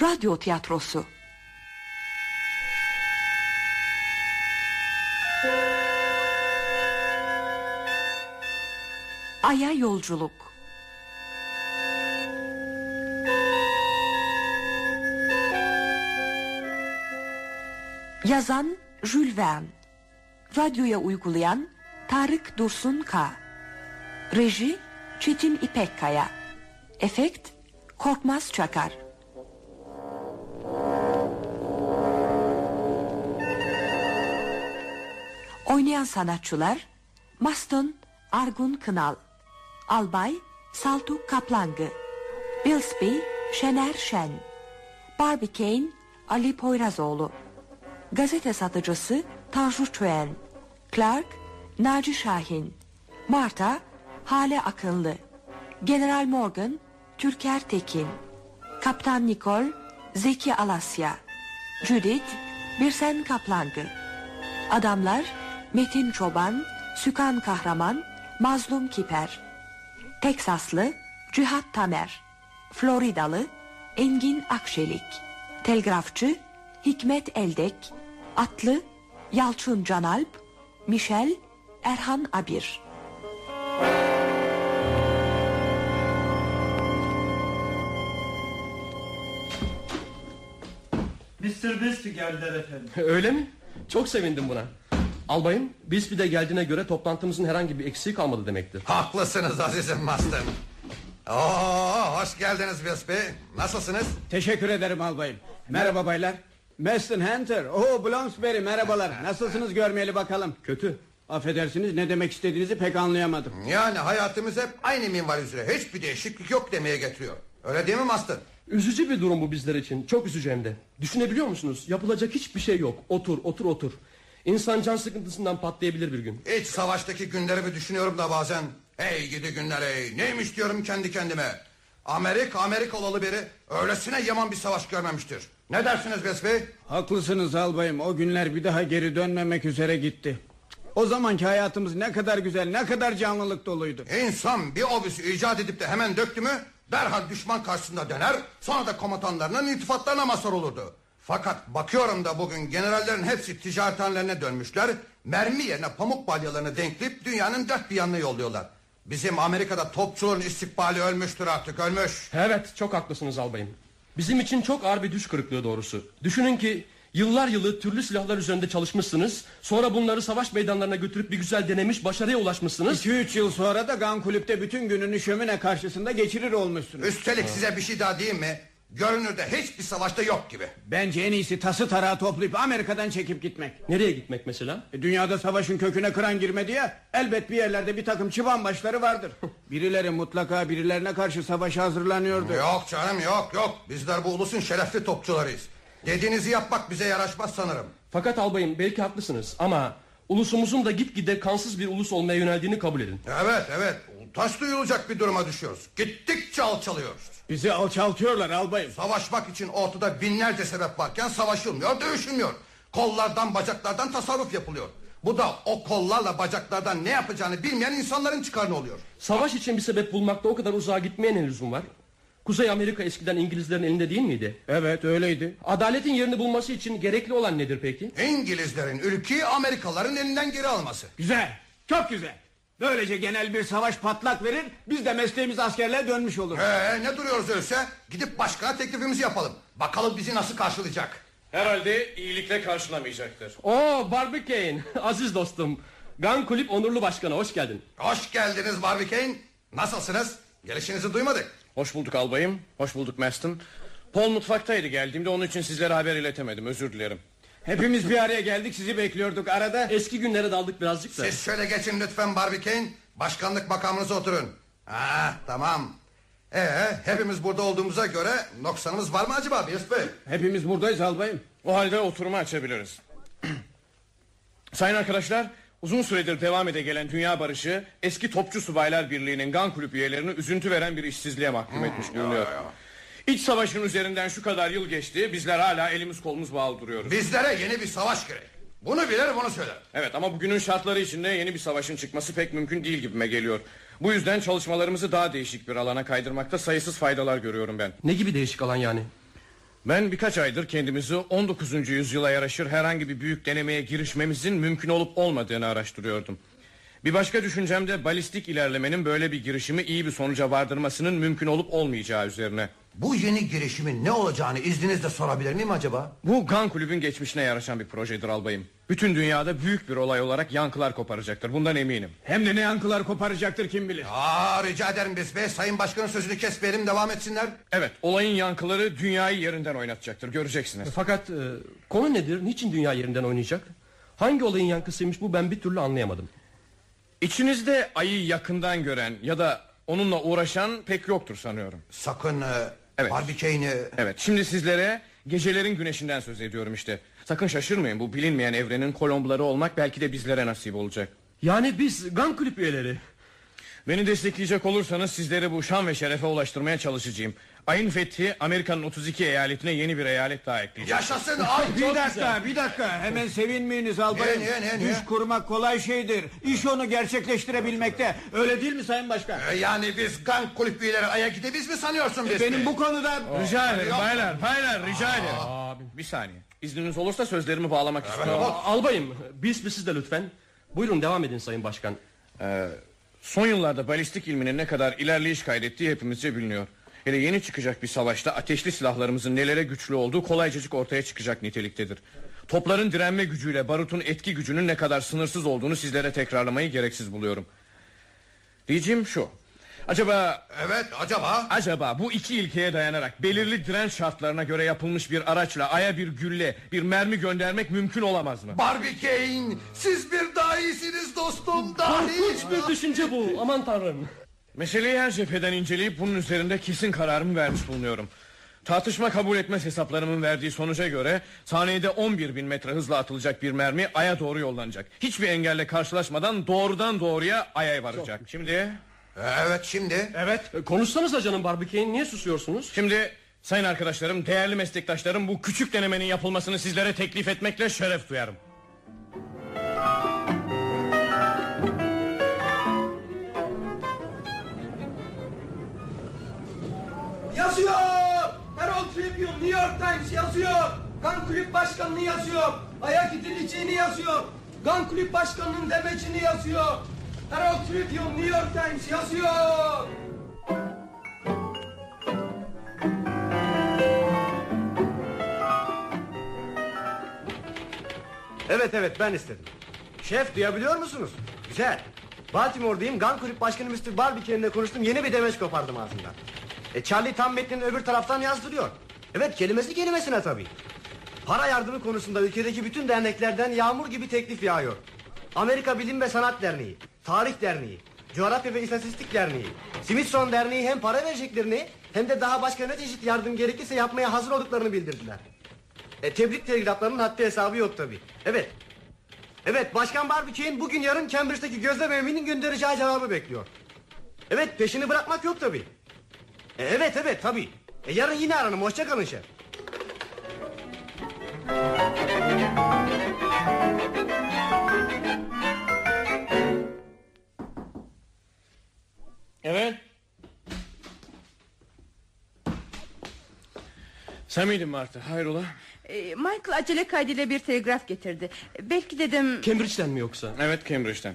Radyo tiyatrosu. Ay'a yolculuk. Yazan Jules Verne. Radyoya uygulayan Tarık Dursun K. Reji Çetin İpekkaya. Efekt Korkmaz Çakar Oynayan sanatçılar Maston Argun Kınal Albay Saltuk Kaplangı Bilsby Şener Şen Barbie Kane Ali Poyrazoğlu Gazete satıcısı Tanju Çöğen Clark Naci Şahin Marta Hale Akınlı General Morgan Türker Tekin Kaptan Nikol Zeki Alasya Judith Birsen Kaplangı. Adamlar Metin Çoban Sükan Kahraman Mazlum Kiper Teksaslı Cihat Tamer Floridalı Engin Akşelik Telgrafçı Hikmet Eldek Atlı Yalçın Canalp Michel Erhan Abir Mr. Beast geldiler efendim. Öyle mi? Çok sevindim buna. Albayım, Bisbee de geldiğine göre toplantımızın herhangi bir eksiği kalmadı demektir. Haklısınız azizim Master. Oo, hoş geldiniz Bisbee. Nasılsınız? Teşekkür ederim albayım. Merhaba baylar. Meston Hunter. Oo Bloomsbury merhabalar. Nasılsınız görmeyeli bakalım. Kötü. Affedersiniz ne demek istediğinizi pek anlayamadım. Yani hayatımız hep aynı minval üzere. Hiçbir değişiklik yok demeye getiriyor. Öyle değil mi Master? Üzücü bir durum bu bizler için. Çok üzücü hem de. Düşünebiliyor musunuz? Yapılacak hiçbir şey yok. Otur, otur, otur. İnsan can sıkıntısından patlayabilir bir gün. Hiç savaştaki günlerimi düşünüyorum da bazen. Hey gidi günler hey. Neymiş diyorum kendi kendime. Amerika Amerikalı biri öylesine yaman bir savaş görmemiştir. Ne dersiniz Besbey? Haklısınız albayım. O günler bir daha geri dönmemek üzere gitti. O zamanki hayatımız ne kadar güzel, ne kadar canlılık doluydu. İnsan bir obüsü icat edip de hemen döktü mü derhal düşman karşısında döner sonra da komutanlarının iltifatlarına mazhar olurdu. Fakat bakıyorum da bugün generallerin hepsi ticarethanelerine dönmüşler. Mermi yerine pamuk balyalarını denkleyip dünyanın dört bir yanına yolluyorlar. Bizim Amerika'da topçuların istikbali ölmüştür artık ölmüş. Evet, çok haklısınız albayım. Bizim için çok ağır bir düş kırıklığı doğrusu. Düşünün ki yıllar yılı türlü silahlar üzerinde çalışmışsınız. Sonra bunları savaş meydanlarına götürüp bir güzel denemiş, başarıya ulaşmışsınız. 2-3 yıl sonra da Gun Kulüp'te bütün gününü şömine karşısında geçirir olmuşsunuz. Üstelik size bir şey daha diyeyim mi? Görünürde hiçbir savaşta yok gibi. Bence en iyisi tası tarağı toplayıp Amerika'dan çekip gitmek. Nereye gitmek mesela? E, dünyada savaşın köküne kıran girmedi ya. Elbet bir yerlerde bir takım çıban başları vardır. Birileri mutlaka birilerine karşı savaşa hazırlanıyordu. Yok canım yok yok. Bizler bu ulusun şerefli topçularıyız. Dediğinizi yapmak bize yaraşmaz sanırım. Fakat albayım belki haklısınız ama ulusumuzun da gitgide kansız bir ulus olmaya yöneldiğini kabul edin. Evet evet. Taş duyulacak bir duruma düşüyoruz. Gittikçe alçalıyoruz. Bizi alçaltıyorlar albayım. Savaşmak için ortada binlerce sebep varken savaşılmıyor, dövüşülmüyor. Kollardan, bacaklardan tasarruf yapılıyor. Bu da o kollarla bacaklardan ne yapacağını bilmeyen insanların çıkarını oluyor. Savaş için bir sebep bulmakta o kadar uzağa gitmeye ne lüzum var? Kuzey Amerika eskiden İngilizlerin elinde değil miydi? Evet öyleydi. Adaletin yerini bulması için gerekli olan nedir peki? İngilizlerin ülkeyi Amerikalıların elinden geri alması. Güzel. Çok güzel. Böylece genel bir savaş patlak verir. Biz de mesleğimiz askerliğe dönmüş oluruz. Ee, ne duruyoruz öyleyse? Gidip başkana teklifimizi yapalım. Bakalım bizi nasıl karşılayacak. Herhalde iyilikle karşılamayacaktır. Oo Barbie Kane, aziz dostum. Gun Kulüp onurlu başkanı, hoş geldin. Hoş geldiniz Barbie Kane. Nasılsınız? Gelişinizi duymadık. Hoş bulduk albayım. Hoş bulduk Maston. Paul mutfaktaydı geldiğimde onun için sizlere haber iletemedim. Özür dilerim. Hepimiz bir araya geldik sizi bekliyorduk arada. Eski günlere daldık birazcık da. Siz şöyle geçin lütfen Barbie Kane. Başkanlık makamınıza oturun. Ha tamam. Ee, hepimiz burada olduğumuza göre noksanımız var mı acaba Birs Bey? Hepimiz buradayız albayım. O halde oturumu açabiliriz. Sayın arkadaşlar, uzun süredir devam ede gelen dünya barışı eski Topçu Subaylar Birliği'nin GAN kulüp üyelerini üzüntü veren bir işsizliğe mahkum etmiş görünüyor. İç savaşın üzerinden şu kadar yıl geçti, bizler hala elimiz kolumuz bağlı duruyoruz. Bizlere yeni bir savaş gerek. Bunu bilir bunu söyler. Evet ama bugünün şartları içinde yeni bir savaşın çıkması pek mümkün değil gibime geliyor. Bu yüzden çalışmalarımızı daha değişik bir alana kaydırmakta sayısız faydalar görüyorum ben. Ne gibi değişik alan yani? Ben birkaç aydır kendimizi 19. yüzyıla yaraşır herhangi bir büyük denemeye girişmemizin mümkün olup olmadığını araştırıyordum. Bir başka düşüncem de balistik ilerlemenin böyle bir girişimi iyi bir sonuca vardırmasının mümkün olup olmayacağı üzerine. Bu yeni girişimin ne olacağını izninizle sorabilir miyim acaba? Bu Gun Kulübün geçmişine yaraşan bir projedir albayım. Bütün dünyada büyük bir olay olarak yankılar koparacaktır. Bundan eminim. Hem de ne yankılar koparacaktır kim bilir. Aa rica ederim biz bey sayın başkanın sözünü kesmeyelim devam etsinler. Evet, olayın yankıları dünyayı yerinden oynatacaktır. Göreceksiniz. Fakat e, konu nedir? Niçin dünya yerinden oynayacak? Hangi olayın yankısıymış bu ben bir türlü anlayamadım. İçinizde ayı yakından gören ya da onunla uğraşan pek yoktur sanıyorum. Sakın e, Evet. Barbikey'ini Evet, şimdi sizlere gecelerin güneşinden söz ediyorum işte. Sakın şaşırmayın bu bilinmeyen evrenin kolombları olmak belki de bizlere nasip olacak. Yani biz Gun Kulüp üyeleri. Beni destekleyecek olursanız sizleri bu şan ve şerefe ulaştırmaya çalışacağım. Ayın fethi Amerika'nın 32 eyaletine yeni bir eyalet daha ekleyecek. yaşasın ay Bir dakika bir dakika hemen sevinmeyiniz albayım. Niye, niye, niye? Düş kurmak kolay şeydir. İş onu gerçekleştirebilmekte. Öyle değil mi sayın başkan? E, Yani biz gang kulüp üyeleri aya gidebiz mi sanıyorsun biz? Benim bu konuda... Rica ederim baylar baylar rica ederim. Bir saniye izniniz olursa sözlerimi bağlamak istiyorum. Aa, Albayım biz siz de lütfen. Buyurun devam edin Sayın Başkan. Son yıllarda balistik ilminin ne kadar ilerleyiş kaydettiği hepimizce biliniyor. Hele yeni çıkacak bir savaşta ateşli silahlarımızın nelere güçlü olduğu kolaycacık ortaya çıkacak niteliktedir. Topların direnme gücüyle barutun etki gücünün ne kadar sınırsız olduğunu sizlere tekrarlamayı gereksiz buluyorum. Diyeceğim şu. Acaba Evet acaba? acaba bu iki ilkeye dayanarak belirli direnç şartlarına göre yapılmış bir araçla aya bir gülle, bir mermi göndermek mümkün olamaz mı? Barbikey'in siz bir dahisiniz dostum dahi. Korkunç bir düşünce bu aman tanrım. Meseleyi her cepheden inceleyip bunun üzerinde kesin kararımı vermiş bulunuyorum. Tartışma kabul etmez hesaplarımın verdiği sonuca göre saniyede 11 bin metre hızla atılacak bir mermi aya doğru yollanacak. Hiçbir engelle karşılaşmadan doğrudan doğruya aya varacak. Şimdi Evet şimdi. Evet e, konuşsanıza canım Barbikeyin niye susuyorsunuz? şimdi sayın arkadaşlarım, değerli meslektaşlarım bu küçük denemenin yapılmasını sizlere teklif etmekle şeref duyarım. Yazıyor! Herald Tribune, New York Times yazıyor! Gun Kulüp Başkanı'nı yazıyor! Ayak gidileceğini yazıyor! Gun Kulüp Başkanı'nın demecini yazıyor! Herald Tribune, New York Times yazıyor! Evet evet ben istedim. Şef duyabiliyor musunuz? Güzel. Baltimore'dayım. Gun Kulüp Başkanı Mr. Barbie'ninle konuştum. Yeni bir demeç kopardım ağzından. E Charlie tam metnini öbür taraftan yazdırıyor. Evet kelimesi kelimesine tabii. Para yardımı konusunda ülkedeki bütün derneklerden yağmur gibi teklif yağıyor. Amerika Bilim ve Sanat Derneği, Tarih Derneği, Coğrafya ve İstatistik Derneği, Smithson Derneği hem para vereceklerini hem de daha başka ne çeşit yardım gerekirse yapmaya hazır olduklarını bildirdiler. E, tebrik telgraflarının haddi hesabı yok tabi. Evet. Evet Başkan Barbie'nin bugün yarın Cambridge'deki gözlem evinin göndereceği cevabı bekliyor. Evet peşini bırakmak yok tabi. E, evet evet tabi. E, yarın yine aranım hoşça kalın şef. Evet. Sen miydin Martha? Hayrola? Ee, Michael acele kaydıyla bir telgraf getirdi. Belki dedim Cambridge'den mi yoksa? Evet Cambridge'den.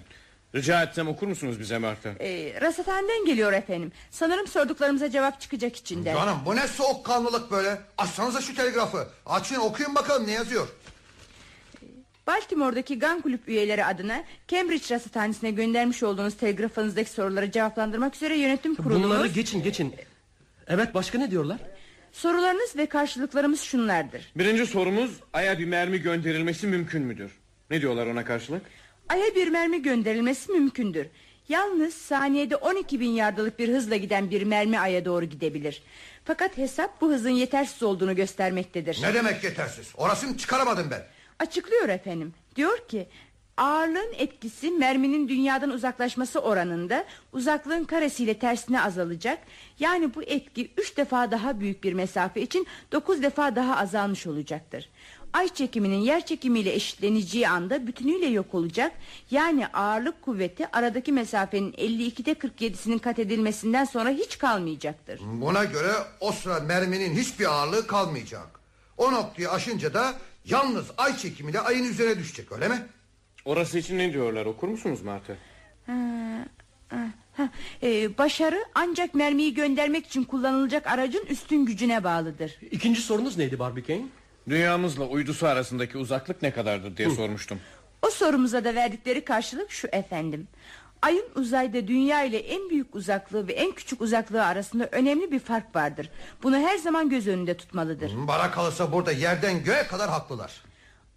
Rica etsem okur musunuz bize Martha? e, rasathaneden geliyor efendim. Sanırım sorduklarımıza cevap çıkacak içinde. Canım bu ne soğukkanlılık böyle? Açsanıza şu telgrafı. Açın okuyun bakalım ne yazıyor. Baltimore'daki Gun Kulüp üyeleri adına Cambridge rasathanesine göndermiş olduğunuz telgrafınızdaki soruları cevaplandırmak üzere yönetim kurulumuz... Bunları geçin geçin. Evet başka ne diyorlar? Sorularınız ve karşılıklarımız şunlardır. Birinci sorumuz Ay'a bir mermi gönderilmesi mümkün müdür? Ne diyorlar ona karşılık? Ay'a bir mermi gönderilmesi mümkündür. Yalnız saniyede 12 bin yardılık bir hızla giden bir mermi Ay'a doğru gidebilir. Fakat hesap bu hızın yetersiz olduğunu göstermektedir. Ne demek yetersiz? Orasını çıkaramadım ben. Açıklıyor efendim. Diyor ki Ağırlığın etkisi merminin dünyadan uzaklaşması oranında uzaklığın karesiyle tersine azalacak. Yani bu etki 3 defa daha büyük bir mesafe için 9 defa daha azalmış olacaktır. Ay çekiminin yer çekimiyle eşitleneceği anda bütünüyle yok olacak. Yani ağırlık kuvveti aradaki mesafenin 52'de 47'sinin kat edilmesinden sonra hiç kalmayacaktır. Buna göre o sıra merminin hiçbir ağırlığı kalmayacak. O noktayı aşınca da yalnız ay çekimiyle ayın üzerine düşecek öyle mi? Orası için ne diyorlar okur musunuz Martı? Ee, başarı ancak mermiyi göndermek için kullanılacak aracın üstün gücüne bağlıdır. İkinci sorunuz neydi Barbicane? Dünyamızla uydusu arasındaki uzaklık ne kadardır diye sormuştum. O sorumuza da verdikleri karşılık şu efendim. Ayın uzayda dünya ile en büyük uzaklığı ve en küçük uzaklığı arasında önemli bir fark vardır. Bunu her zaman göz önünde tutmalıdır. Bana kalırsa burada yerden göğe kadar haklılar.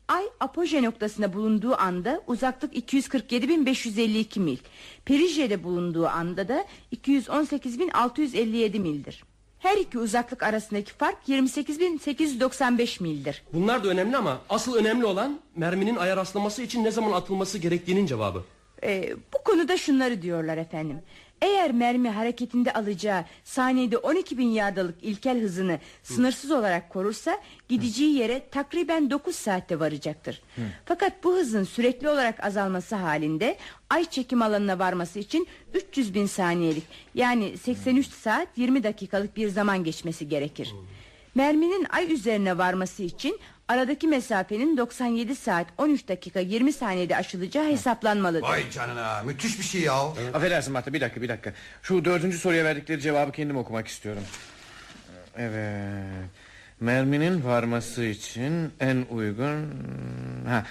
Ay apoje noktasında bulunduğu anda uzaklık 247.552 mil. Perije'de bulunduğu anda da 218.657 mildir. Her iki uzaklık arasındaki fark 28.895 mildir. Bunlar da önemli ama asıl önemli olan merminin aya rastlaması için ne zaman atılması gerektiğinin cevabı. Ee, bu konuda şunları diyorlar efendim. Eğer mermi hareketinde alacağı saniyede 12 bin yardalık ilkel hızını sınırsız olarak korursa gideceği yere takriben 9 saatte varacaktır. Fakat bu hızın sürekli olarak azalması halinde ay çekim alanına varması için 300 bin saniyelik yani 83 saat 20 dakikalık bir zaman geçmesi gerekir. Merminin ay üzerine varması için aradaki mesafenin 97 saat 13 dakika 20 saniyede aşılacağı hesaplanmalıdır. Vay canına müthiş bir şey ya. Affedersin Martı bir dakika bir dakika. Şu dördüncü soruya verdikleri cevabı kendim okumak istiyorum. Evet. Merminin varması için en uygun... Ha.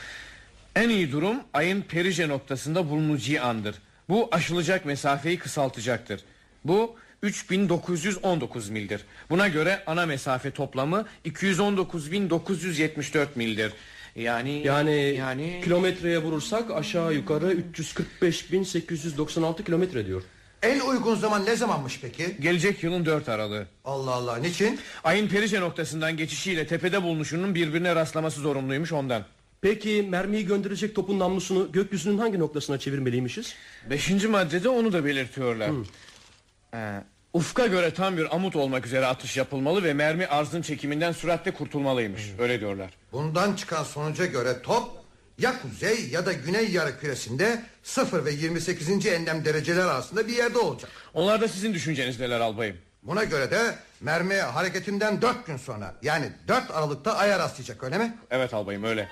En iyi durum ayın perije noktasında bulunacağı andır. Bu aşılacak mesafeyi kısaltacaktır. Bu 3919 mildir. Buna göre ana mesafe toplamı 219.974 mildir. Yani Yani, yani kilometreye vurursak aşağı yukarı 345.896 kilometre diyor. En uygun zaman ne zamanmış peki? gelecek yılın 4 Aralığı. Allah Allah niçin? Ayın perije noktasından geçişiyle tepede bulunuşunun birbirine rastlaması zorunluymuş ondan. Peki mermiyi gönderecek topun namlusunu gökyüzünün hangi noktasına çevirmeliymişiz? Beşinci maddede onu da belirtiyorlar. Ee, ufka göre tam bir amut olmak üzere atış yapılmalı ve mermi arzın çekiminden süratle kurtulmalıymış. Öyle diyorlar. Bundan çıkan sonuca göre top ya kuzey ya da güney yarı küresinde 0 ve 28. enlem dereceler arasında bir yerde olacak. Onlar da sizin düşünceniz neler albayım? Buna göre de mermi hareketinden 4 gün sonra yani 4 Aralık'ta aya rastlayacak öyle mi? Evet albayım öyle.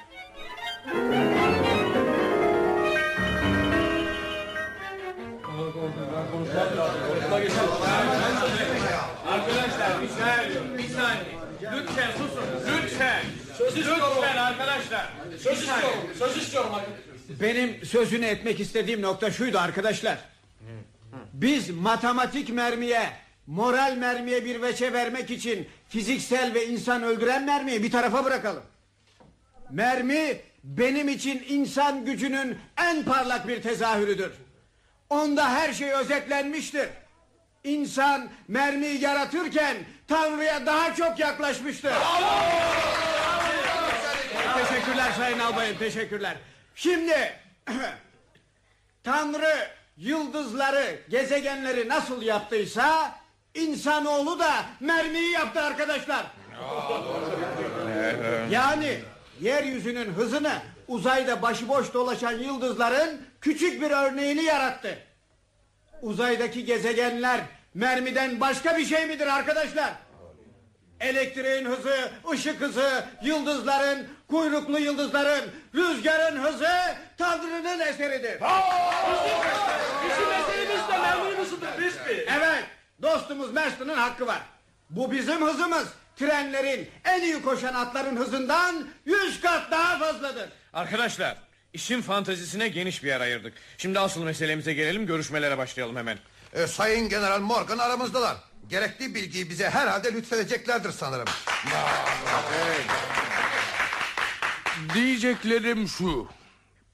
Lütfen arkadaşlar. Söz istiyorum, söz istiyorum. Benim sözünü etmek istediğim nokta şuydu arkadaşlar. Biz matematik mermiye, moral mermiye bir veçe vermek için fiziksel ve insan öldüren mermiyi bir tarafa bırakalım. Mermi benim için insan gücünün en parlak bir tezahürüdür. Onda her şey özetlenmiştir. İnsan mermiyi yaratırken Tanrı'ya daha çok yaklaşmıştır. Teşekkürler Sayın Albayım teşekkürler. Şimdi Tanrı yıldızları, gezegenleri nasıl yaptıysa insanoğlu da mermiyi yaptı arkadaşlar. yani yeryüzünün hızını uzayda başıboş dolaşan yıldızların küçük bir örneğini yarattı. Uzaydaki gezegenler mermiden başka bir şey midir arkadaşlar? Elektriğin hızı, ışık hızı, yıldızların, kuyruklu yıldızların, rüzgarın hızı Tanrı'nın eseridir. Bizim meselemiz de merminin hızıdır Bispi. Evet, dostumuz Marston'ın hakkı var. Bu bizim hızımız. Trenlerin, en iyi koşan atların hızından yüz kat daha fazladır. Arkadaşlar, işin fantazisine geniş bir yer ayırdık. Şimdi asıl meselemize gelelim, görüşmelere başlayalım hemen. E, Sayın General Morgan aramızdalar. Gerekli bilgiyi bize herhalde lütfedeceklerdir sanırım. Diyeceklerim şu.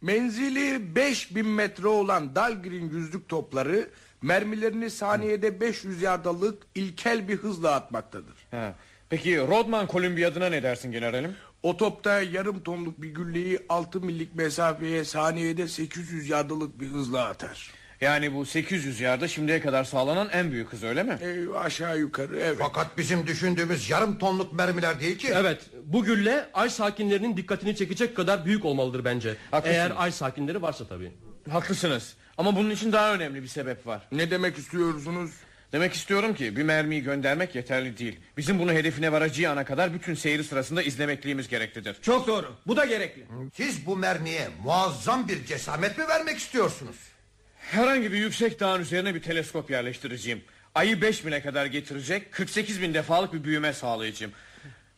Menzili 5000 metre olan Dahlgren yüzlük topları mermilerini saniyede 500 yardalık ilkel bir hızla atmaktadır. Ha. Peki Rodman Kolombiyadına ne dersin generalim? O topta yarım tonluk bir gülleyi 6 millik mesafeye saniyede 800 yardılık bir hızla atar. Yani bu 800 yarda şimdiye kadar sağlanan en büyük hız öyle mi? E, aşağı yukarı evet. Fakat bizim düşündüğümüz yarım tonluk mermiler değil ki. Evet bu gülle ay sakinlerinin dikkatini çekecek kadar büyük olmalıdır bence. Haklısınız. Eğer ay sakinleri varsa tabii. Haklısınız. Ama bunun için daha önemli bir sebep var. Ne demek istiyorsunuz? Demek istiyorum ki bir mermiyi göndermek yeterli değil. Bizim bunu hedefine varacağı ana kadar bütün seyri sırasında izlemekliğimiz gereklidir. Çok doğru. Bu da gerekli. Siz bu mermiye muazzam bir cesamet mi vermek istiyorsunuz? Herhangi bir yüksek dağın üzerine bir teleskop yerleştireceğim. Ayı 5 bine kadar getirecek 48 bin defalık bir büyüme sağlayacağım.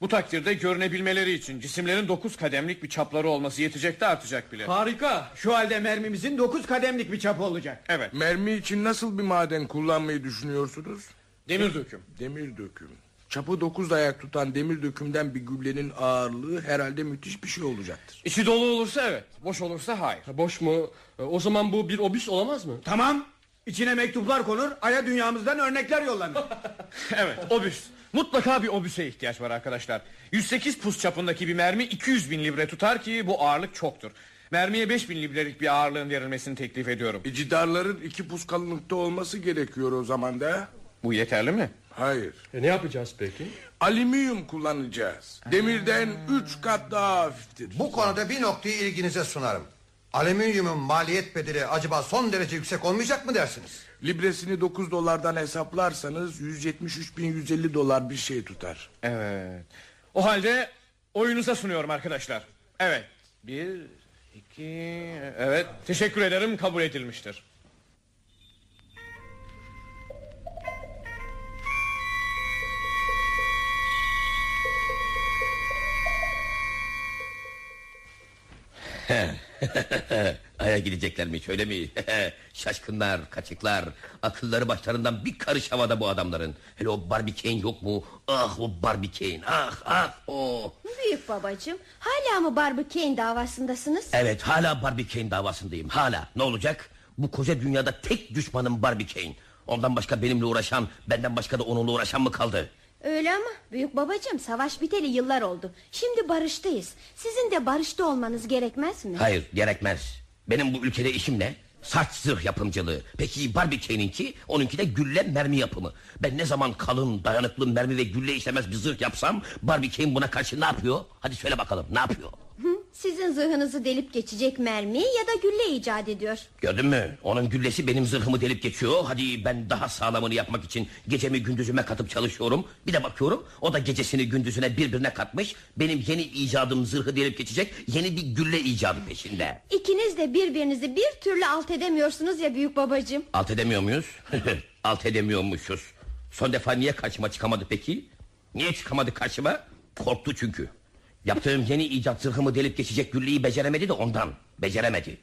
Bu takdirde görünebilmeleri için cisimlerin 9 kademlik bir çapları olması yetecek de artacak bile. Harika. Şu halde mermimizin 9 kademlik bir çapı olacak. Evet Mermi için nasıl bir maden kullanmayı düşünüyorsunuz? demir döküm. Demir döküm. Çapı 9 ayak tutan demir dökümden bir güllenin ağırlığı herhalde müthiş bir şey olacaktır. İçi dolu olursa evet boş olursa hayır. Boş mu? E, O zaman bu bir obüs olamaz mı? Tamam. İçine mektuplar konur, aya dünyamızdan örnekler yollanır. Evet obüs. Mutlaka bir obüse ihtiyaç var arkadaşlar. 108 pus çapındaki bir mermi 200 bin libre tutar ki bu ağırlık çoktur. Mermiye 5 bin librelik bir ağırlığın verilmesini teklif ediyorum. E, cidarların iki pus kalınlıkta olması gerekiyor o zaman da. Bu yeterli mi? Hayır. E, ne yapacağız peki? Alüminyum kullanacağız. Demirden 3 kat daha hafiftir. Bu konuda bir noktayı ilginize sunarım. Alüminyumun maliyet bedeli acaba son derece yüksek olmayacak mı dersiniz? Libresini 9 dolardan hesaplarsanız 173.150 dolar bir şey tutar. Evet. O halde oyunuza sunuyorum arkadaşlar. Evet. Bir, iki, evet. Teşekkür ederim kabul edilmiştir. Aya gideceklermiş öyle mi? Şaşkınlar, kaçıklar. Akılları başlarından bir karış havada bu adamların. Hele o Barbie Kane yok mu? Ah o Barbie Kane. Ah ah o. Büyük babacığım hala mı Barbie Kane davasındasınız? Evet hala Barbie Kane davasındayım. Hala. Ne olacak? Bu koca dünyada tek düşmanım Barbie Kane. Ondan başka benimle uğraşan, benden başka da onunla uğraşan mı kaldı? Öyle ama büyük babacığım savaş biteli yıllar oldu. Şimdi barıştayız. Sizin de barışta olmanız gerekmez mi? Hayır gerekmez. Benim bu ülkede işim ne? Saç zırh yapımcılığı. Peki Barbie Kane'inki onunki de gülle mermi yapımı. Ben ne zaman kalın dayanıklı mermi ve gülle işlemez bir zırh yapsam Barbie Kane buna karşı ne yapıyor? Hadi söyle bakalım ne yapıyor? Hı, Sizin zırhınızı delip geçecek mermi ya da gülle icat ediyor. Gördün mü? Onun güllesi benim zırhımı delip geçiyor. Hadi ben daha sağlamını yapmak için gecemi gündüzüme katıp çalışıyorum. Bir de bakıyorum o da gecesini gündüzüne birbirine katmış. Benim yeni icadım zırhı delip geçecek yeni bir gülle icadı peşinde. İkiniz de birbirinizi bir türlü alt edemiyorsunuz ya büyük babacığım. Alt edemiyor muyuz? Alt edemiyormuşuz. Son defa niye karşıma çıkamadı peki? Niye çıkamadı karşıma? Korktu çünkü. Yaptığım yeni icat zırhımı delip geçecek gülleyi beceremedi de ondan. Beceremedi.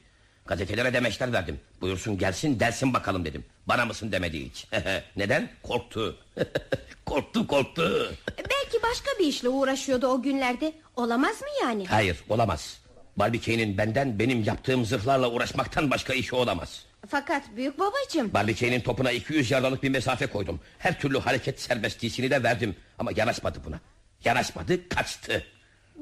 Gazetelere demeçler verdim. Buyursun gelsin dersin bakalım dedim. Bana mısın demedi hiç. Neden? Korktu. korktu korktu. Belki başka bir işle uğraşıyordu o günlerde. Olamaz mı yani? Hayır olamaz. Barbie Kane'in benden benim yaptığım zırhlarla uğraşmaktan başka işi olamaz. Fakat büyük babacığım Barbie Kane'in topuna 200 yardalık bir mesafe koydum. Her türlü hareket serbestliğini de verdim. Ama yanaşmadı buna. Yanaşmadı kaçtı.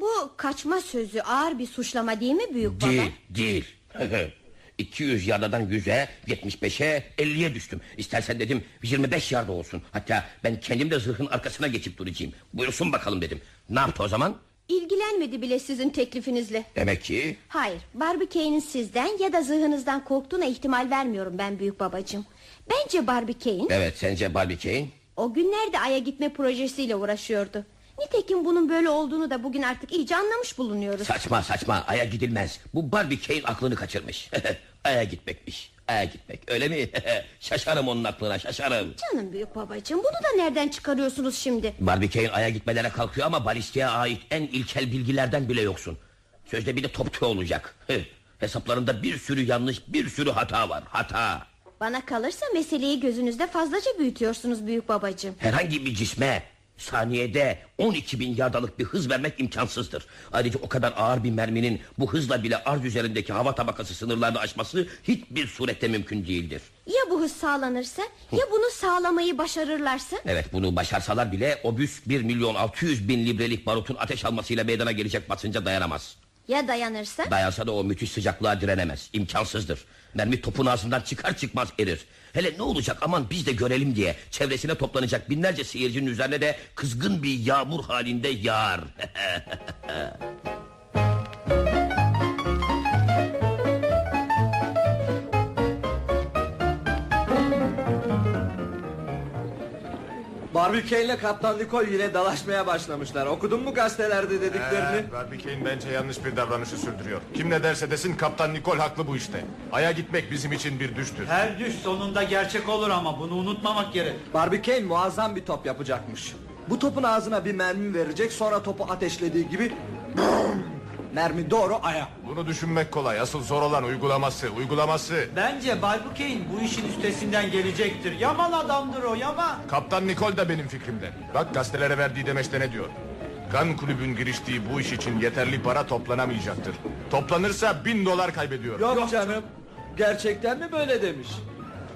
Bu kaçma sözü ağır bir suçlama değil mi büyük baba? Değil değil. 200 yardadan 100'e 75'e 50'ye düştüm. İstersen dedim 25 yarda olsun. Hatta ben kendim de zırhın arkasına geçip duracağım. Buyursun bakalım dedim. Ne yaptı o zaman? İlgilenmedi bile sizin teklifinizle. Demek ki Hayır, Barbie sizden ya da zırhınızdan korktuğuna ihtimal vermiyorum ben büyük babacığım. Bence Barbie Kane evet sence Barbie Kane? o günlerde Ay'a gitme projesiyle uğraşıyordu. Nitekim bunun böyle olduğunu da bugün artık iyice anlamış bulunuyoruz. Saçma saçma aya gidilmez. Bu Barbie Kane aklını kaçırmış. aya gitmekmiş. Aya gitmek öyle mi? şaşarım onun aklına şaşarım. Canım büyük babacığım bunu da nereden çıkarıyorsunuz şimdi? Barbie Kane aya gitmelere kalkıyor ama balistiğe ait en ilkel bilgilerden bile yoksun. Sözde bir de topçu olacak. Hesaplarında bir sürü yanlış bir sürü hata var hata. Bana kalırsa meseleyi gözünüzde fazlaca büyütüyorsunuz büyük babacığım. Herhangi bir cisme Saniyede 12 bin yardalık bir hız vermek imkansızdır. Ayrıca o kadar ağır bir merminin bu hızla bile arz üzerindeki hava tabakası sınırlarını aşması hiçbir surette mümkün değildir. Ya bu hız sağlanırsa ya bunu sağlamayı başarırlarsa Evet bunu başarsalar bile obüs 1 milyon 600 bin librelik barutun ateş almasıyla meydana gelecek basınca dayanamaz. Ya dayanırsa Dayansa da o müthiş sıcaklığa direnemez. İmkansızdır. Mermi topun ağzından çıkar çıkmaz erir. Hele ne olacak aman biz de görelim diye çevresine toplanacak binlerce seyircinin üzerine de kızgın bir yağmur halinde yağar. Barbie ile Kaptan Nicole yine dalaşmaya başlamışlar. Okudun mu gazetelerde dediklerini? Ee, Barbie Kane bence yanlış bir davranışı sürdürüyor. Kim ne derse desin Kaptan Nicole haklı bu işte. Aya gitmek bizim için bir düştür. Her düş sonunda gerçek olur ama bunu unutmamak gerek. Barbie Kane muazzam bir top yapacakmış. Bu topun ağzına bir mermi verecek sonra topu ateşlediği gibi mermi doğru aya. Bunu düşünmek kolay. Asıl zor olan uygulaması. Uygulaması. Bence Bay bu işin üstesinden gelecektir. Yaman adamdır o yaman. Kaptan Nicole da benim fikrimde. Bak gazetelere verdiği demeçte ne diyor? Kan kulübün giriştiği bu iş için yeterli para toplanamayacaktır. Toplanırsa bin dolar kaybediyor. Yok, canım. Gerçekten mi böyle demiş?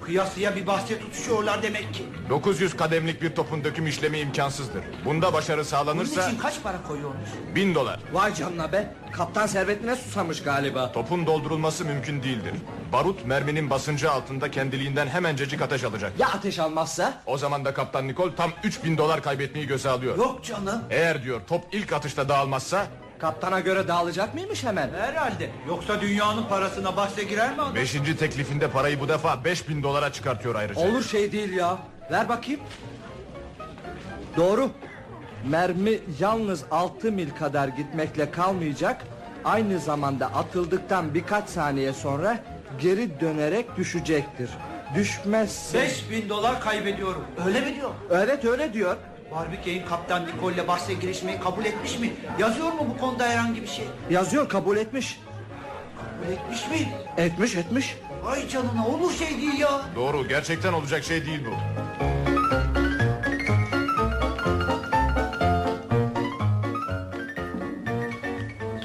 Kıyasıya bir bahçe tutuşuyorlar demek ki. 900 kademlik bir topun döküm işlemi imkansızdır. Bunda başarı Bunun sağlanırsa için kaç para koyuyormuş? bin dolar. Vay canına be. Kaptan servetine susamış galiba. Topun doldurulması mümkün değildir. Barut merminin basıncı altında kendiliğinden hemencecik ateş alacak. Ya ateş almazsa? O zaman da Kaptan Nicole tam 3000 dolar kaybetmeyi göze alıyor. Yok canım. Eğer diyor top ilk atışta dağılmazsa Kaptana göre dağılacak mıymış hemen? Herhalde. Yoksa dünyanın parasına bahse girer mi adam? Beşinci teklifinde parayı bu defa 5000 dolara çıkartıyor ayrıca. Olur şey değil ya. Ver bakayım. Doğru. Mermi yalnız 6 mil kadar gitmekle kalmayacak. Aynı zamanda atıldıktan birkaç saniye sonra geri dönerek düşecektir. Düşmezse... 5000 dolar kaybediyorum. Öyle mi diyor? Evet öyle diyor. Barbie Kane Kaptan Nicole'le bahse girişmeyi kabul etmiş mi? Yazıyor mu bu konuda herhangi bir şey? Yazıyor kabul etmiş. Kabul etmiş mi? Etmiş etmiş. Vay canına olur şey değil ya. Doğru gerçekten olacak şey değil bu.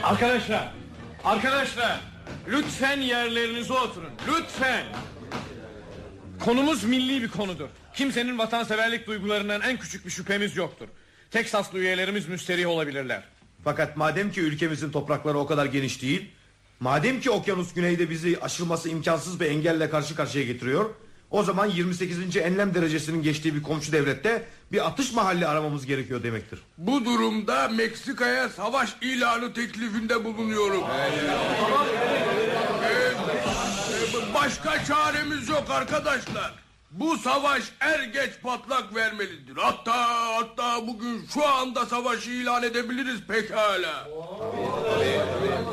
Arkadaşlar, arkadaşlar lütfen yerlerinize oturun. Lütfen. Konumuz milli bir konudur. Kimsenin vatanseverlik duygularından en küçük bir şüphemiz yoktur. Teksaslı üyelerimiz müsterih olabilirler. Fakat madem ki ülkemizin toprakları o kadar geniş değil, madem ki okyanus güneyde bizi aşılması imkansız bir engelle karşı karşıya getiriyor, o zaman 28. enlem derecesinin geçtiği bir komşu devlette bir atış mahalli aramamız gerekiyor demektir. Bu durumda Meksika'ya savaş ilanı teklifinde bulunuyorum. Başka çaremiz yok arkadaşlar. Bu savaş er geç patlak vermelidir. Hatta hatta bugün şu anda savaşı ilan edebiliriz pekala.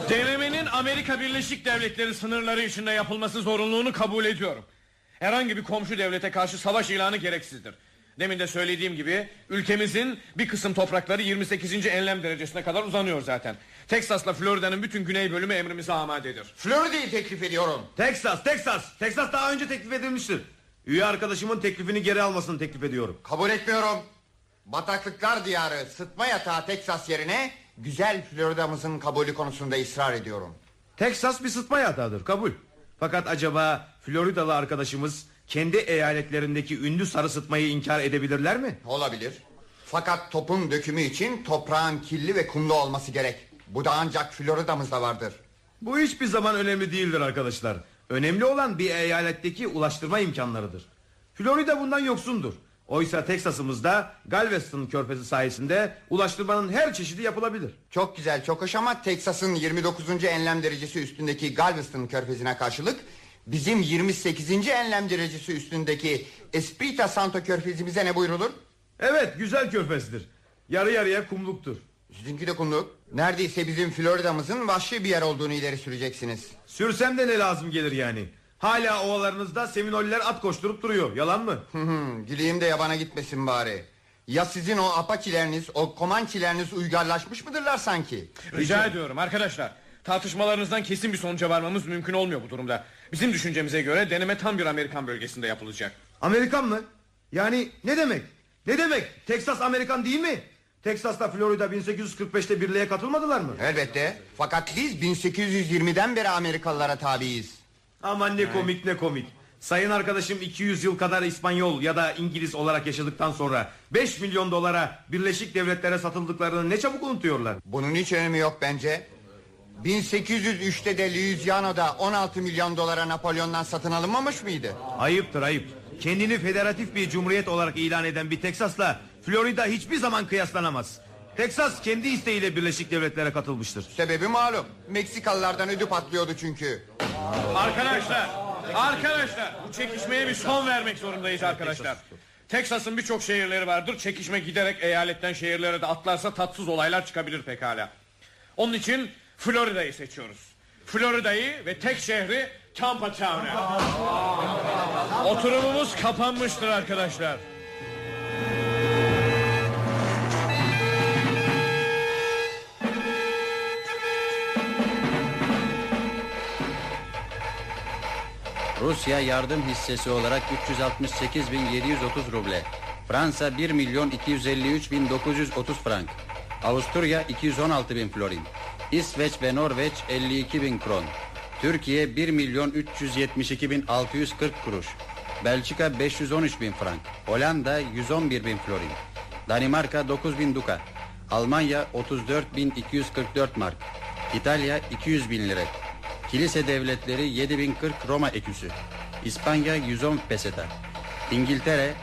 Denemenin Amerika Birleşik Devletleri sınırları içinde yapılması zorunluluğunu kabul ediyorum. Herhangi bir komşu devlete karşı savaş ilanı gereksizdir. Demin de söylediğim gibi ülkemizin bir kısım toprakları 28. enlem derecesine kadar uzanıyor zaten. Teksas'la Florida'nın bütün güney bölümü emrimize amadedir. Florida'yı teklif ediyorum. Teksas, Teksas. Teksas daha önce teklif edilmiştir. Üye arkadaşımın teklifini geri almasını teklif ediyorum. Kabul etmiyorum. Bataklıklar diyarı sıtma yatağı Teksas yerine güzel Florida'mızın kabulü konusunda ısrar ediyorum. Teksas bir sıtma yatağıdır kabul. Fakat acaba Floridalı arkadaşımız kendi eyaletlerindeki ünlü sarı sıtmayı inkar edebilirler mi? Olabilir. Fakat topun dökümü için toprağın kirli ve kumlu olması gerek. Bu da ancak Florida'mızda vardır. Bu hiçbir zaman önemli değildir arkadaşlar. Önemli olan bir eyaletteki ulaştırma imkanlarıdır. Florida bundan yoksundur. Oysa Teksas'ımızda Galveston körfezi sayesinde ulaştırmanın her çeşidi yapılabilir. Çok güzel çok hoş ama Teksas'ın 29. enlem derecesi üstündeki Galveston körfezine karşılık bizim 28. enlem derecesi üstündeki Espirita Santo körfezimize ne buyrulur? Evet güzel körfezdir. Yarı yarıya kumluktur. Sizinki de kumluk. Neredeyse bizim Florida'mızın vahşi bir yer olduğunu ileri süreceksiniz. Sürsem de ne lazım gelir yani? Hala ovalarınızda Seminoller at koşturup duruyor. Yalan mı? Güleyim de yabana gitmesin bari. Ya sizin o apaçileriniz, o komançileriniz uygarlaşmış mıdırlar sanki? Rica ediyorum arkadaşlar. Tartışmalarınızdan kesin bir sonuca varmamız mümkün olmuyor bu durumda. Bizim düşüncemize göre deneme tam bir Amerikan bölgesinde yapılacak. Amerikan mı? Yani ne demek? Ne demek? Teksas Amerikan değil mi? Teksas'ta Florida 1845'te birliğe katılmadılar mı? Elbette. Fakat biz 1820'den beri Amerikalılara tabiiz. Aman ne komik ne komik. Sayın arkadaşım 200 yıl kadar İspanyol ya da İngiliz olarak yaşadıktan sonra 5 milyon dolara Birleşik Devletlere satıldıklarını ne çabuk unutuyorlar. Bunun hiç önemi yok bence. 1803'te de Louisiana'da 16 milyon dolara Napolyon'dan satın alınmamış mıydı? Ayıptır ayıp. Kendini federatif bir cumhuriyet olarak ilan eden bir Teksas'la Florida hiçbir zaman kıyaslanamaz. Teksas kendi isteğiyle Birleşik Devletlere katılmıştır. Sebebi malum. Meksikalılardan ödü patlıyordu çünkü. Arkadaşlar, arkadaşlar bu çekişmeye bir son vermek zorundayız arkadaşlar. Teksas'ın birçok şehirleri vardır. Çekişme giderek eyaletten şehirlere de atlarsa tatsız olaylar çıkabilir pekala. Onun için Florida'yı seçiyoruz. Florida'yı ve tek şehri Tampa Town'u. Oturumumuz kapanmıştır arkadaşlar. Rusya yardım hissesi olarak 368.730 ruble. Fransa 1 milyon 253.930 frank. Avusturya 216.000 florin. İsveç ve Norveç 52.000 kron. Türkiye 1 milyon 372.640 kuruş. Belçika 513.000 frank. Hollanda 111.000 florin. Danimarka 9.000 duka. Almanya 34.244 mark. İtalya 200.000 lira. Kilise devletleri 7040 Roma eküsü. İspanya 110 peseta. İngiltere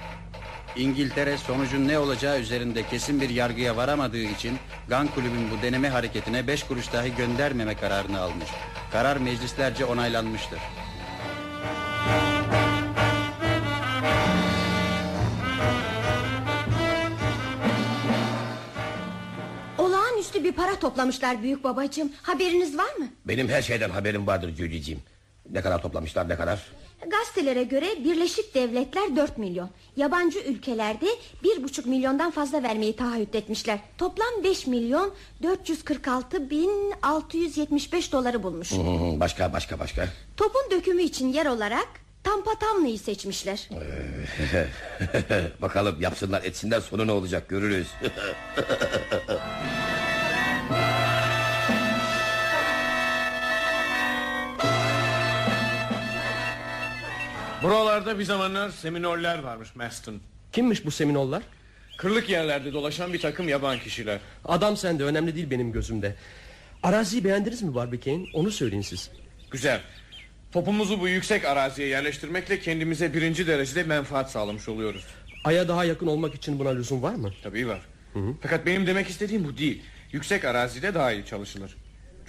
İngiltere sonucun ne olacağı üzerinde kesin bir yargıya varamadığı için Gan Kulübün bu deneme hareketine 5 kuruş dahi göndermeme kararını almış. Karar meclislerce onaylanmıştır. Olağanüstü bir para toplamışlar büyük babacığım. Haberiniz var mı? Benim her şeyden haberim vardır Cüceciğim. Ne kadar toplamışlar ne kadar? Gazetelere göre Birleşik Devletler 4 milyon. Yabancı ülkelerde 1,5 milyondan fazla vermeyi taahhüt etmişler. Toplam 5 milyon 446 bin 675 doları bulmuş. Hı, başka başka başka. Topun dökümü için yer olarak Tampa Tamlı'yı seçmişler. Bakalım yapsınlar etsinler sonu ne olacak görürüz. Buralarda bir zamanlar seminoller varmış Maston. Kimmiş bu seminollar? Kırlık yerlerde dolaşan bir takım yaban kişiler. Adam sende önemli değil benim gözümde. Araziyi beğendiniz mi Barbicane? Onu söyleyin siz. Güzel. Topumuzu bu yüksek araziye yerleştirmekle kendimize birinci derecede menfaat sağlamış oluyoruz. Ay'a daha yakın olmak için buna lüzum var mı? Tabii var. Fakat benim demek istediğim bu değil. Yüksek arazide daha iyi çalışılır.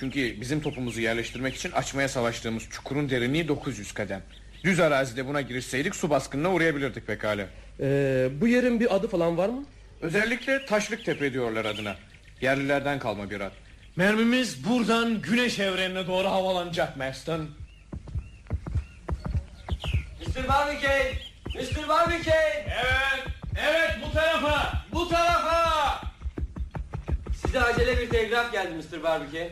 Çünkü bizim topumuzu yerleştirmek için açmaya savaştığımız çukurun derinliği 900 kadem. Düz arazide buna girişseydik su baskınına uğrayabilirdik pekala. Ee, bu yerin bir adı falan var mı? Özellikle Taşlık Tepe diyorlar adına. Yerlilerden kalma bir ad. Mermimiz buradan güneş evrenine doğru havalanacak Maston. Mr. Barbicane! Mr. Barbicane! Evet, evet bu tarafa, bu tarafa! Size acele bir telgraf geldi Mr. Barbicane.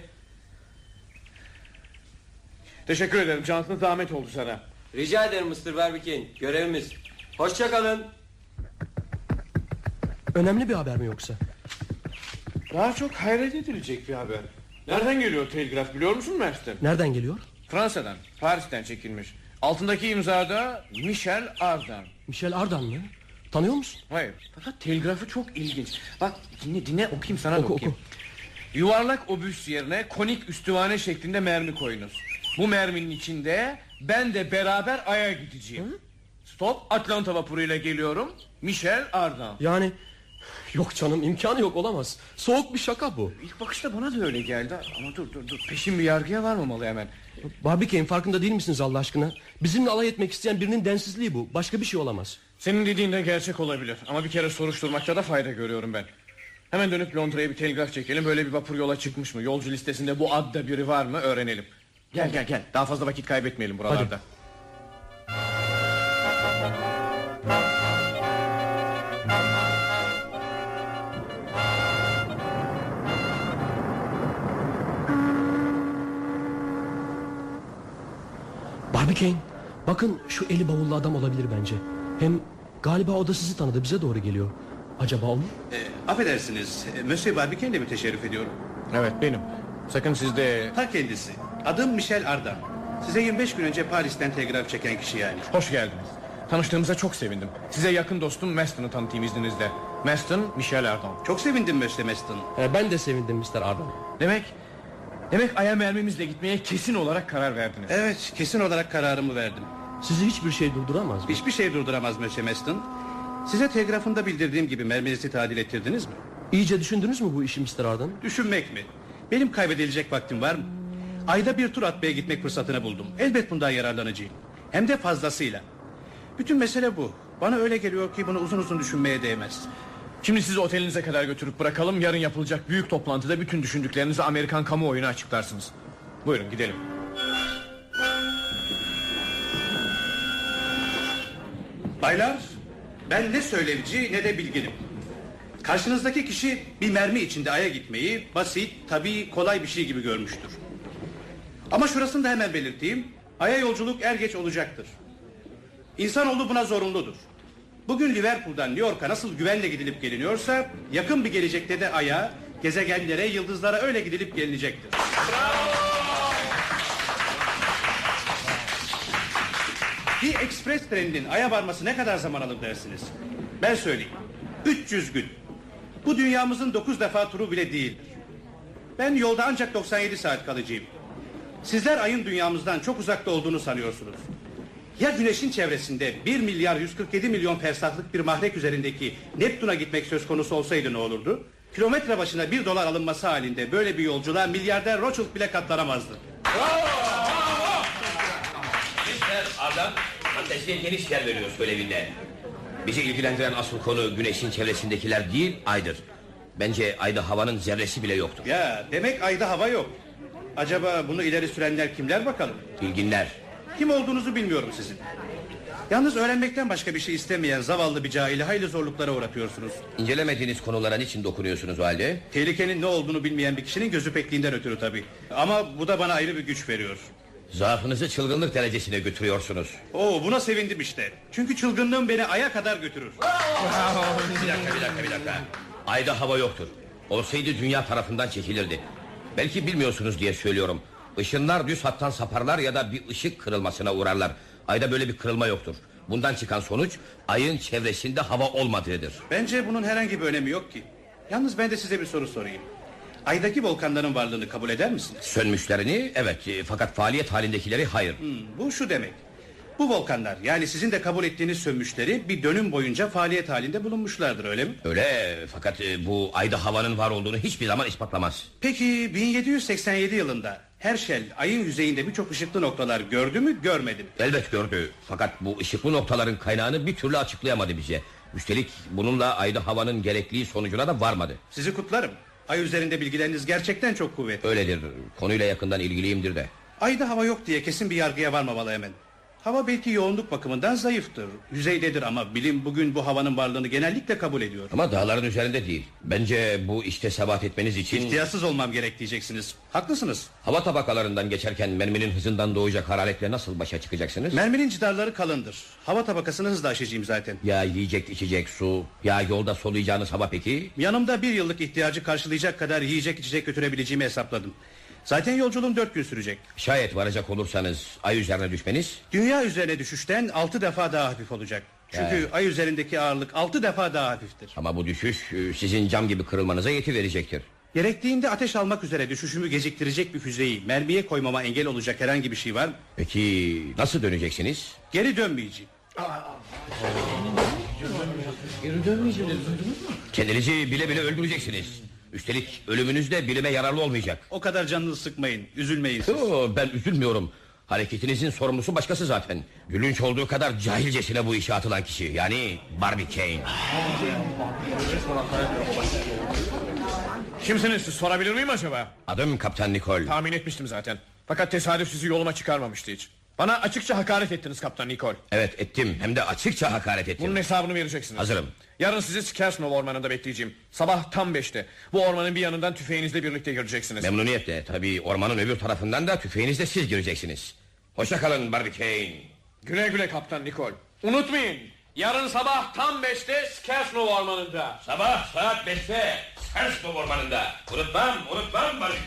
Teşekkür ederim. Cansın zahmet oldu sana. Rica ederim Mr. Barbicane. Görevimiz. Hoşça kalın. Önemli bir haber mi yoksa? Daha çok hayret edilecek bir haber. Nereden geliyor telgraf biliyor musun Mert'ten? Nereden geliyor? Fransa'dan, Paris'ten çekilmiş. Altındaki imzada Michel Ardan. Michel Ardan mı? Tanıyor musun? Hayır. Fakat telgrafı çok ilginç. Bak dinle dinle okuyayım sana Oku, da okuyayım. Yuvarlak obüs yerine konik üstüvane şeklinde mermi koyunuz. Bu merminin içinde ben de beraber Ay'a gideceğim. Stop Atlanta vapuruyla geliyorum. Michel Ardan. Yani yok canım imkanı yok olamaz. Soğuk bir şaka bu. İlk bakışta bana da öyle geldi ama dur dur dur peşin bir yargıya varmamalı hemen. Barbicane farkında değil misiniz Allah aşkına? Bizimle alay etmek isteyen birinin densizliği bu. Başka bir şey olamaz. Senin dediğin de gerçek olabilir ama bir kere soruşturmakta da fayda görüyorum ben. Hemen dönüp Londra'ya bir telgraf çekelim böyle bir vapur yola çıkmış mı? Yolcu listesinde bu adda biri var mı öğrenelim. Gel gel gel daha fazla vakit kaybetmeyelim buralarda. Barbicane bakın şu eli bavullu adam olabilir bence. Hem galiba o da sizi tanıdı bize doğru geliyor. Acaba o mu? E, affedersiniz, Monsieur Barbican mi teşerrüf ediyorum? Evet benim. Sakın sizde... Ta kendisi. Adım Michel Ardan. Size 25 gün önce Paris'ten telgraf çeken kişi yani. Hoş geldiniz. Tanıştığımıza çok sevindim. Size yakın dostum Maston'u tanıtayım izninizle. Maston, Michel Ardon. Çok sevindim Monsieur Maston. Ee, ben de sevindim Mr. Ardan. Demek... Demek aya mermimizle gitmeye kesin olarak karar verdiniz. Evet, kesin olarak kararımı verdim. Sizi hiçbir şey durduramaz mı? Hiçbir şey durduramaz Monsieur Maston. Size telgrafında bildirdiğim gibi merminizi tadil ettirdiniz mi? İyice düşündünüz mü bu işi Mr. Ardan? Düşünmek mi? Benim kaybedilecek vaktim var mı? Ayda bir tur atmaya gitmek fırsatını buldum. Elbet bundan yararlanacağım. Hem de fazlasıyla. Bütün mesele bu. Bana öyle geliyor ki bunu uzun uzun düşünmeye değmez. Şimdi sizi otelinize kadar götürüp bırakalım. Yarın yapılacak büyük toplantıda bütün düşündüklerinizi Amerikan kamuoyuna açıklarsınız. Buyurun gidelim. Baylar, ben ne söylevci ne de bilginim. Karşınızdaki kişi bir mermi içinde aya gitmeyi basit, tabii, kolay bir şey gibi görmüştür. Ama şurasını da hemen belirteyim. Aya yolculuk er geç olacaktır. İnsanoğlu buna zorunludur. Bugün Liverpool'dan New York'a nasıl güvenle gidilip geliniyorsa... ...yakın bir gelecekte de Ay'a, gezegenlere, yıldızlara öyle gidilip gelinecektir. Bir ekspres treninin Ay'a varması ne kadar zaman alır dersiniz? Ben söyleyeyim. 300 gün. Bu dünyamızın 9 defa turu bile değildir. Ben yolda ancak 97 saat kalacağım. Sizler ayın dünyamızdan çok uzakta olduğunu sanıyorsunuz. Ya güneşin çevresinde 1 milyar 147 milyon fersahlık bir mahrek üzerindeki Neptun'a gitmek söz konusu olsaydı ne olurdu? Kilometre başına bir dolar alınması halinde böyle bir yolculuğa milyarder Rothschild bile katlanamazdı. Mr. Ardan fantezide geniş yer veriyor söylevinde. Bizi ilgilendiren asıl konu güneşin çevresindekiler değil aydır. Bence ayda havanın zerresi bile yoktur. Ya demek ayda hava yok. Acaba bunu ileri sürenler kimler bakalım? Bilginler. Kim olduğunuzu bilmiyorum sizin. Yalnız öğrenmekten başka bir şey istemeyen zavallı bir cahili hayli zorluklara uğratıyorsunuz. İncelemediğiniz konulara niçin dokunuyorsunuz o halde? Tehlikenin ne olduğunu bilmeyen bir kişinin gözü pekliğinden ötürü tabii. Ama bu da bana ayrı bir güç veriyor. Zaafınızı çılgınlık derecesine götürüyorsunuz. Oo buna sevindim işte. Çünkü çılgınlığım beni aya kadar götürür. bir dakika bir dakika bir dakika. Ayda hava yoktur. Olsaydı dünya tarafından çekilirdi. Belki bilmiyorsunuz diye söylüyorum. Işınlar düz hattan saparlar ya da bir ışık kırılmasına uğrarlar. Ayda böyle bir kırılma yoktur. Bundan çıkan sonuç ayın çevresinde hava olmadığıdır. Bence bunun herhangi bir önemi yok ki. Yalnız ben de size bir soru sorayım. Aydaki volkanların varlığını kabul eder misiniz? Sönmüşlerini evet e, fakat faaliyet halindekileri hayır. Hmm, bu şu demek. Bu volkanlar yani sizin de kabul ettiğiniz sönmüşleri bir dönüm boyunca faaliyet halinde bulunmuşlardır öyle mi? Öyle fakat e, bu ayda havanın var olduğunu hiçbir zaman ispatlamaz. Peki 1787 yılında Herschel ayın yüzeyinde birçok ışıklı noktalar gördü mü görmedi mi? Elbet gördü fakat bu ışıklı noktaların kaynağını bir türlü açıklayamadı bize. Üstelik bununla ayda havanın gerekli sonucuna da varmadı. Sizi kutlarım. Ay üzerinde bilgileriniz gerçekten çok kuvvetli. Öyledir. Konuyla yakından ilgiliyimdir de. Ayda hava yok diye kesin bir yargıya varmamalı hemen. Hava belki yoğunluk bakımından zayıftır. Yüzeydedir ama bilim bugün bu havanın varlığını genellikle kabul ediyor. Ama dağların üzerinde değil. Bence bu işte sebat etmeniz için... İhtiyatsız olmam gerek diyeceksiniz. Haklısınız. Hava tabakalarından geçerken merminin hızından doğacak hararetle nasıl başa çıkacaksınız? Merminin cidarları kalındır. Hava tabakasını hızla aşacağım zaten. Ya yiyecek içecek su ya yolda soluyacağınız hava peki? Yanımda bir yıllık ihtiyacı karşılayacak kadar yiyecek içecek götürebileceğimi hesapladım. Zaten yolculuğum dört gün sürecek. Şayet varacak olursanız ay üzerine düşmeniz... Dünya üzerine düşüşten altı defa daha hafif olacak. Çünkü Ya. ay üzerindeki ağırlık altı defa daha hafiftir. Ama bu düşüş e, sizin cam gibi kırılmanıza yeti verecektir. Gerektiğinde ateş almak üzere düşüşümü geciktirecek bir füzeyi mermiye koymama engel olacak herhangi bir şey var mı? Peki nasıl döneceksiniz? Geri dönmeyeceğim. Geri dönmeyeceğim. Kendinizi bile bile öldüreceksiniz. Üstelik ölümünüz de bilime yararlı olmayacak. O kadar canınızı sıkmayın, üzülmeyin. Yo, ben üzülmüyorum. Hareketinizin sorumlusu başkası zaten. Gülünç olduğu kadar cahilcesine bu işe atılan kişi. Yani Barbie Kane. Kimsiniz siz sorabilir miyim acaba? Adım Kaptan Nicole. Tahmin etmiştim zaten. Fakat tesadüf sizi yoluma çıkarmamıştı hiç. Bana açıkça hakaret ettiniz Kaptan Nicole. Evet ettim hem de açıkça hakaret ettim. Bunun hesabını vereceksiniz. Hazırım. Yarın sizi Skersnov ormanında bekleyeceğim. Sabah tam beşte. Bu ormanın bir yanından tüfeğinizle birlikte gireceksiniz. Memnuniyetle tabii ormanın öbür tarafından da tüfeğinizle siz gireceksiniz. Hoşça kalın Barbie Kane. Güle güle Kaptan Nicole. Unutmayın. Yarın sabah tam beşte Skersnov ormanında. Sabah saat beşte Skersnov ormanında. Unutmam, unutmam Barış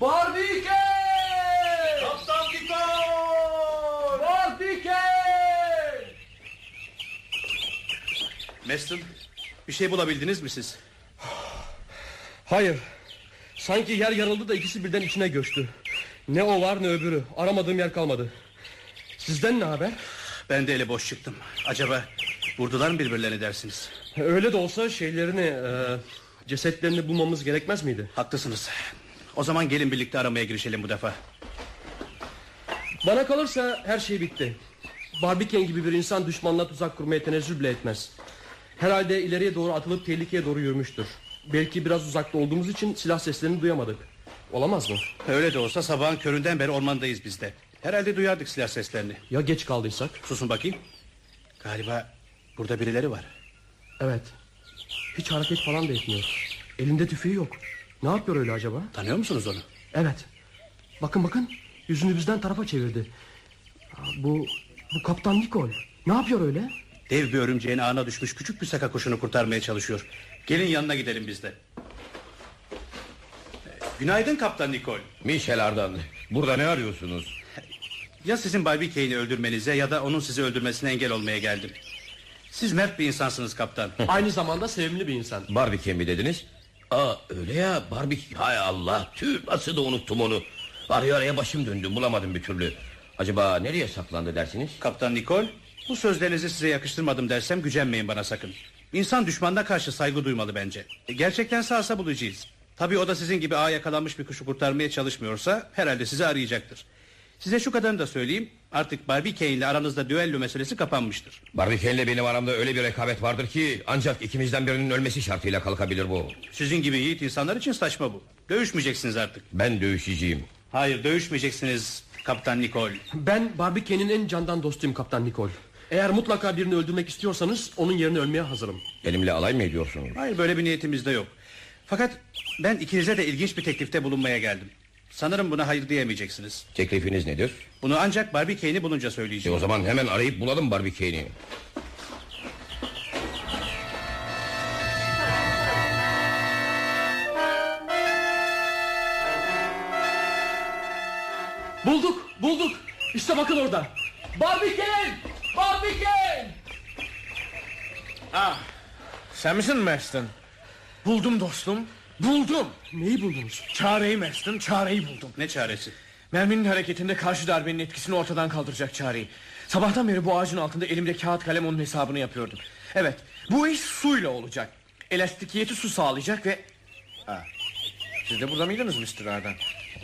Barbike! Kaptan Diko! Barbike! Meston bir şey bulabildiniz mi siz? Hayır. Sanki yer yarıldı da ikisi birden içine göçtü. Ne o var ne öbürü. Aramadığım yer kalmadı. Sizden ne haber? Ben de ele boş çıktım. Acaba vurdular mı birbirlerine dersiniz? Öyle de olsa şeylerini, e, cesetlerini bulmamız gerekmez miydi? Haklısınız. O zaman gelin birlikte aramaya girişelim bu defa. Bana kalırsa her şey bitti. Barbiken gibi bir insan düşmanla tuzak kurmaya tenezzül bile etmez. Herhalde ileriye doğru atılıp tehlikeye doğru yürümüştür. Belki biraz uzakta olduğumuz için silah seslerini duyamadık. Olamaz mı? Öyle de olsa sabahın köründen beri ormandayız biz de. Herhalde duyardık silah seslerini. Ya geç kaldıysak? Susun bakayım. Galiba burada birileri var. Evet. Hiç hareket falan da etmiyor. Elinde tüfeği yok. Ne yapıyor öyle acaba? Tanıyor musunuz onu? Evet. Bakın bakın. Yüzünü bizden tarafa çevirdi. Bu bu kaptan Nikol. Ne yapıyor öyle? Dev bir örümceğin ağına düşmüş küçük bir saka kuşunu kurtarmaya çalışıyor. Gelin yanına gidelim biz de. Günaydın Kaptan Nikol. Michel Ardan. Burada ne arıyorsunuz? Ya sizin Barbie Kane'i öldürmenize ya da onun sizi öldürmesine engel olmaya geldim. Siz mert bir insansınız kaptan. Aynı zamanda sevimli bir insan. Barbie mi dediniz? Aa öyle ya Barbie. Hay Allah tüh nasıl da unuttum onu. Araya araya başım döndü bulamadım bir türlü. Acaba nereye saklandı dersiniz? Kaptan Nikol, bu sözlerinizi size yakıştırmadım dersem gücenmeyin bana sakın. İnsan düşmanına karşı saygı duymalı bence. E, gerçekten sağsa bulacağız. Tabii o da sizin gibi ağa yakalanmış bir kuşu kurtarmaya çalışmıyorsa herhalde sizi arayacaktır. Size şu kadarını da söyleyeyim. Artık Barbie Kane ile aranızda düello meselesi kapanmıştır. Barbie ile benim aramda öyle bir rekabet vardır ki ancak ikimizden birinin ölmesi şartıyla kalkabilir bu. Sizin gibi yiğit insanlar için saçma bu. Dövüşmeyeceksiniz artık. Ben dövüşeceğim. Hayır dövüşmeyeceksiniz Kaptan Nikol. Ben Barbike'nin en candan dostuyum Kaptan Nikol. Eğer mutlaka birini öldürmek istiyorsanız onun yerine ölmeye hazırım. Benimle alay mı ediyorsunuz? Hayır böyle bir niyetimiz de yok. Fakat ben ikinize de ilginç bir teklifte bulunmaya geldim. Sanırım buna hayır diyemeyeceksiniz. Teklifiniz nedir? Bunu ancak Barbie Kane'i bulunca E söyleyeceğim. o zaman hemen arayıp bulalım Barbie Kane'i. Bulduk bulduk. İşte bakın orada. Barbike! Barbike! Ah, sen misin Meston? Buldum dostum. Buldum. Neyi buldunuz? Çareyi Meston, çareyi buldum. Ne çaresi? Merminin hareketinde karşı darbenin etkisini ortadan kaldıracak çareyi. Sabahtan beri bu ağacın altında elimde kağıt kalem onun hesabını yapıyordum. Evet, bu iş suyla olacak. Elastikiyeti su sağlayacak ve... Ha, siz de burada mıydınız Mr. Ardan?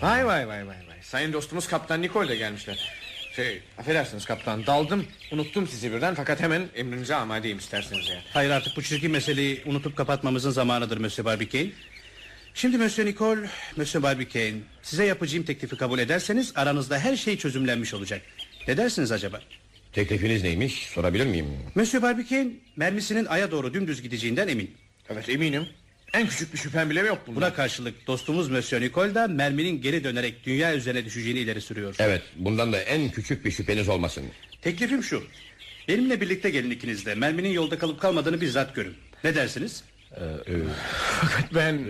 Vay vay vay vay vay. Sayın dostumuz Kaptan Nikol de gelmişler. Şey, affedersiniz kaptan, daldım, unuttum sizi birden fakat hemen emrinize amadeyim isterseniz yani. Hayır artık bu çirkin meseleyi unutup kapatmamızın zamanıdır Monsieur Barbie Kane. Şimdi Monsieur Nicole, Monsieur Barbie Kane, size yapacağım teklifi kabul ederseniz aranızda her şey çözümlenmiş olacak. Ne dersiniz acaba? Teklifiniz neymiş sorabilir miyim? Monsieur Barbie Kane, mermisinin aya doğru dümdüz gideceğinden emin. Evet eminim. En küçük bir şüphem bile yok bunda. Buna karşılık dostumuz Monsieur Nicole da merminin geri dönerek dünya üzerine düşeceğini ileri sürüyor. Evet bundan da en küçük bir şüpheniz olmasın. Teklifim şu. Benimle birlikte gelin ikiniz de merminin yolda kalıp kalmadığını bizzat görün. Ne dersiniz? Fakat ben...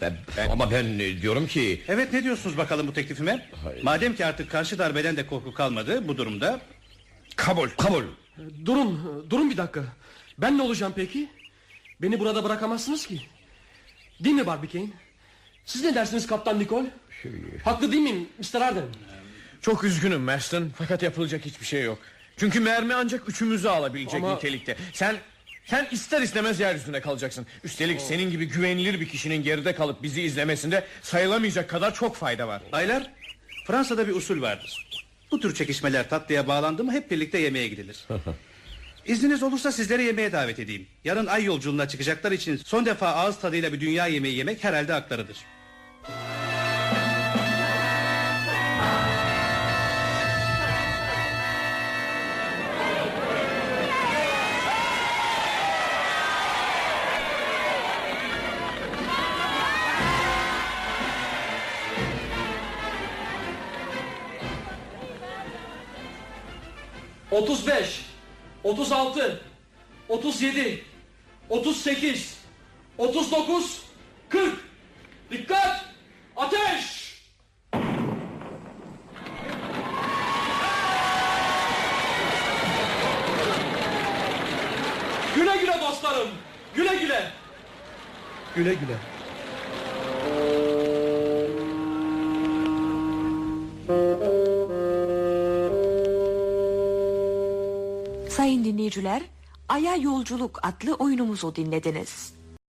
ben, Ama ben e, diyorum ki... Evet ne diyorsunuz bakalım bu teklifime? Madem ki artık karşı darbeden de korku kalmadı bu durumda. Kabul. Kabul. Durun, durun bir dakika. Ben ne olacağım peki? Beni burada bırakamazsınız ki. Değil mi Barbie Siz ne dersiniz Kaptan Nikol? Haklı değil miyim Mr. Arden? Çok üzgünüm Marston fakat yapılacak hiçbir şey yok. Çünkü mermi ancak üçümüzü alabilecek Ama- nitelikte. Sen sen ister istemez yeryüzünde kalacaksın. Üstelik senin gibi güvenilir bir kişinin geride kalıp bizi izlemesinde sayılamayacak kadar çok fayda var. Baylar Fransa'da bir usul vardır. Bu tür çekişmeler tatlıya bağlandı mı hep birlikte yemeğe gidilir. İzniniz olursa sizleri yemeğe davet edeyim. Yarın ay yolculuğuna çıkacaklar için son defa ağız tadıyla bir dünya yemeği yemek herhalde haklarıdır. 35 36 37 38 39 40 Dikkat! Ateş! Güle güle dostlarım. Güle güle. Güle güle. Sayın dinleyiciler, Ay'a Yolculuk adlı oyunumuzu dinlediniz.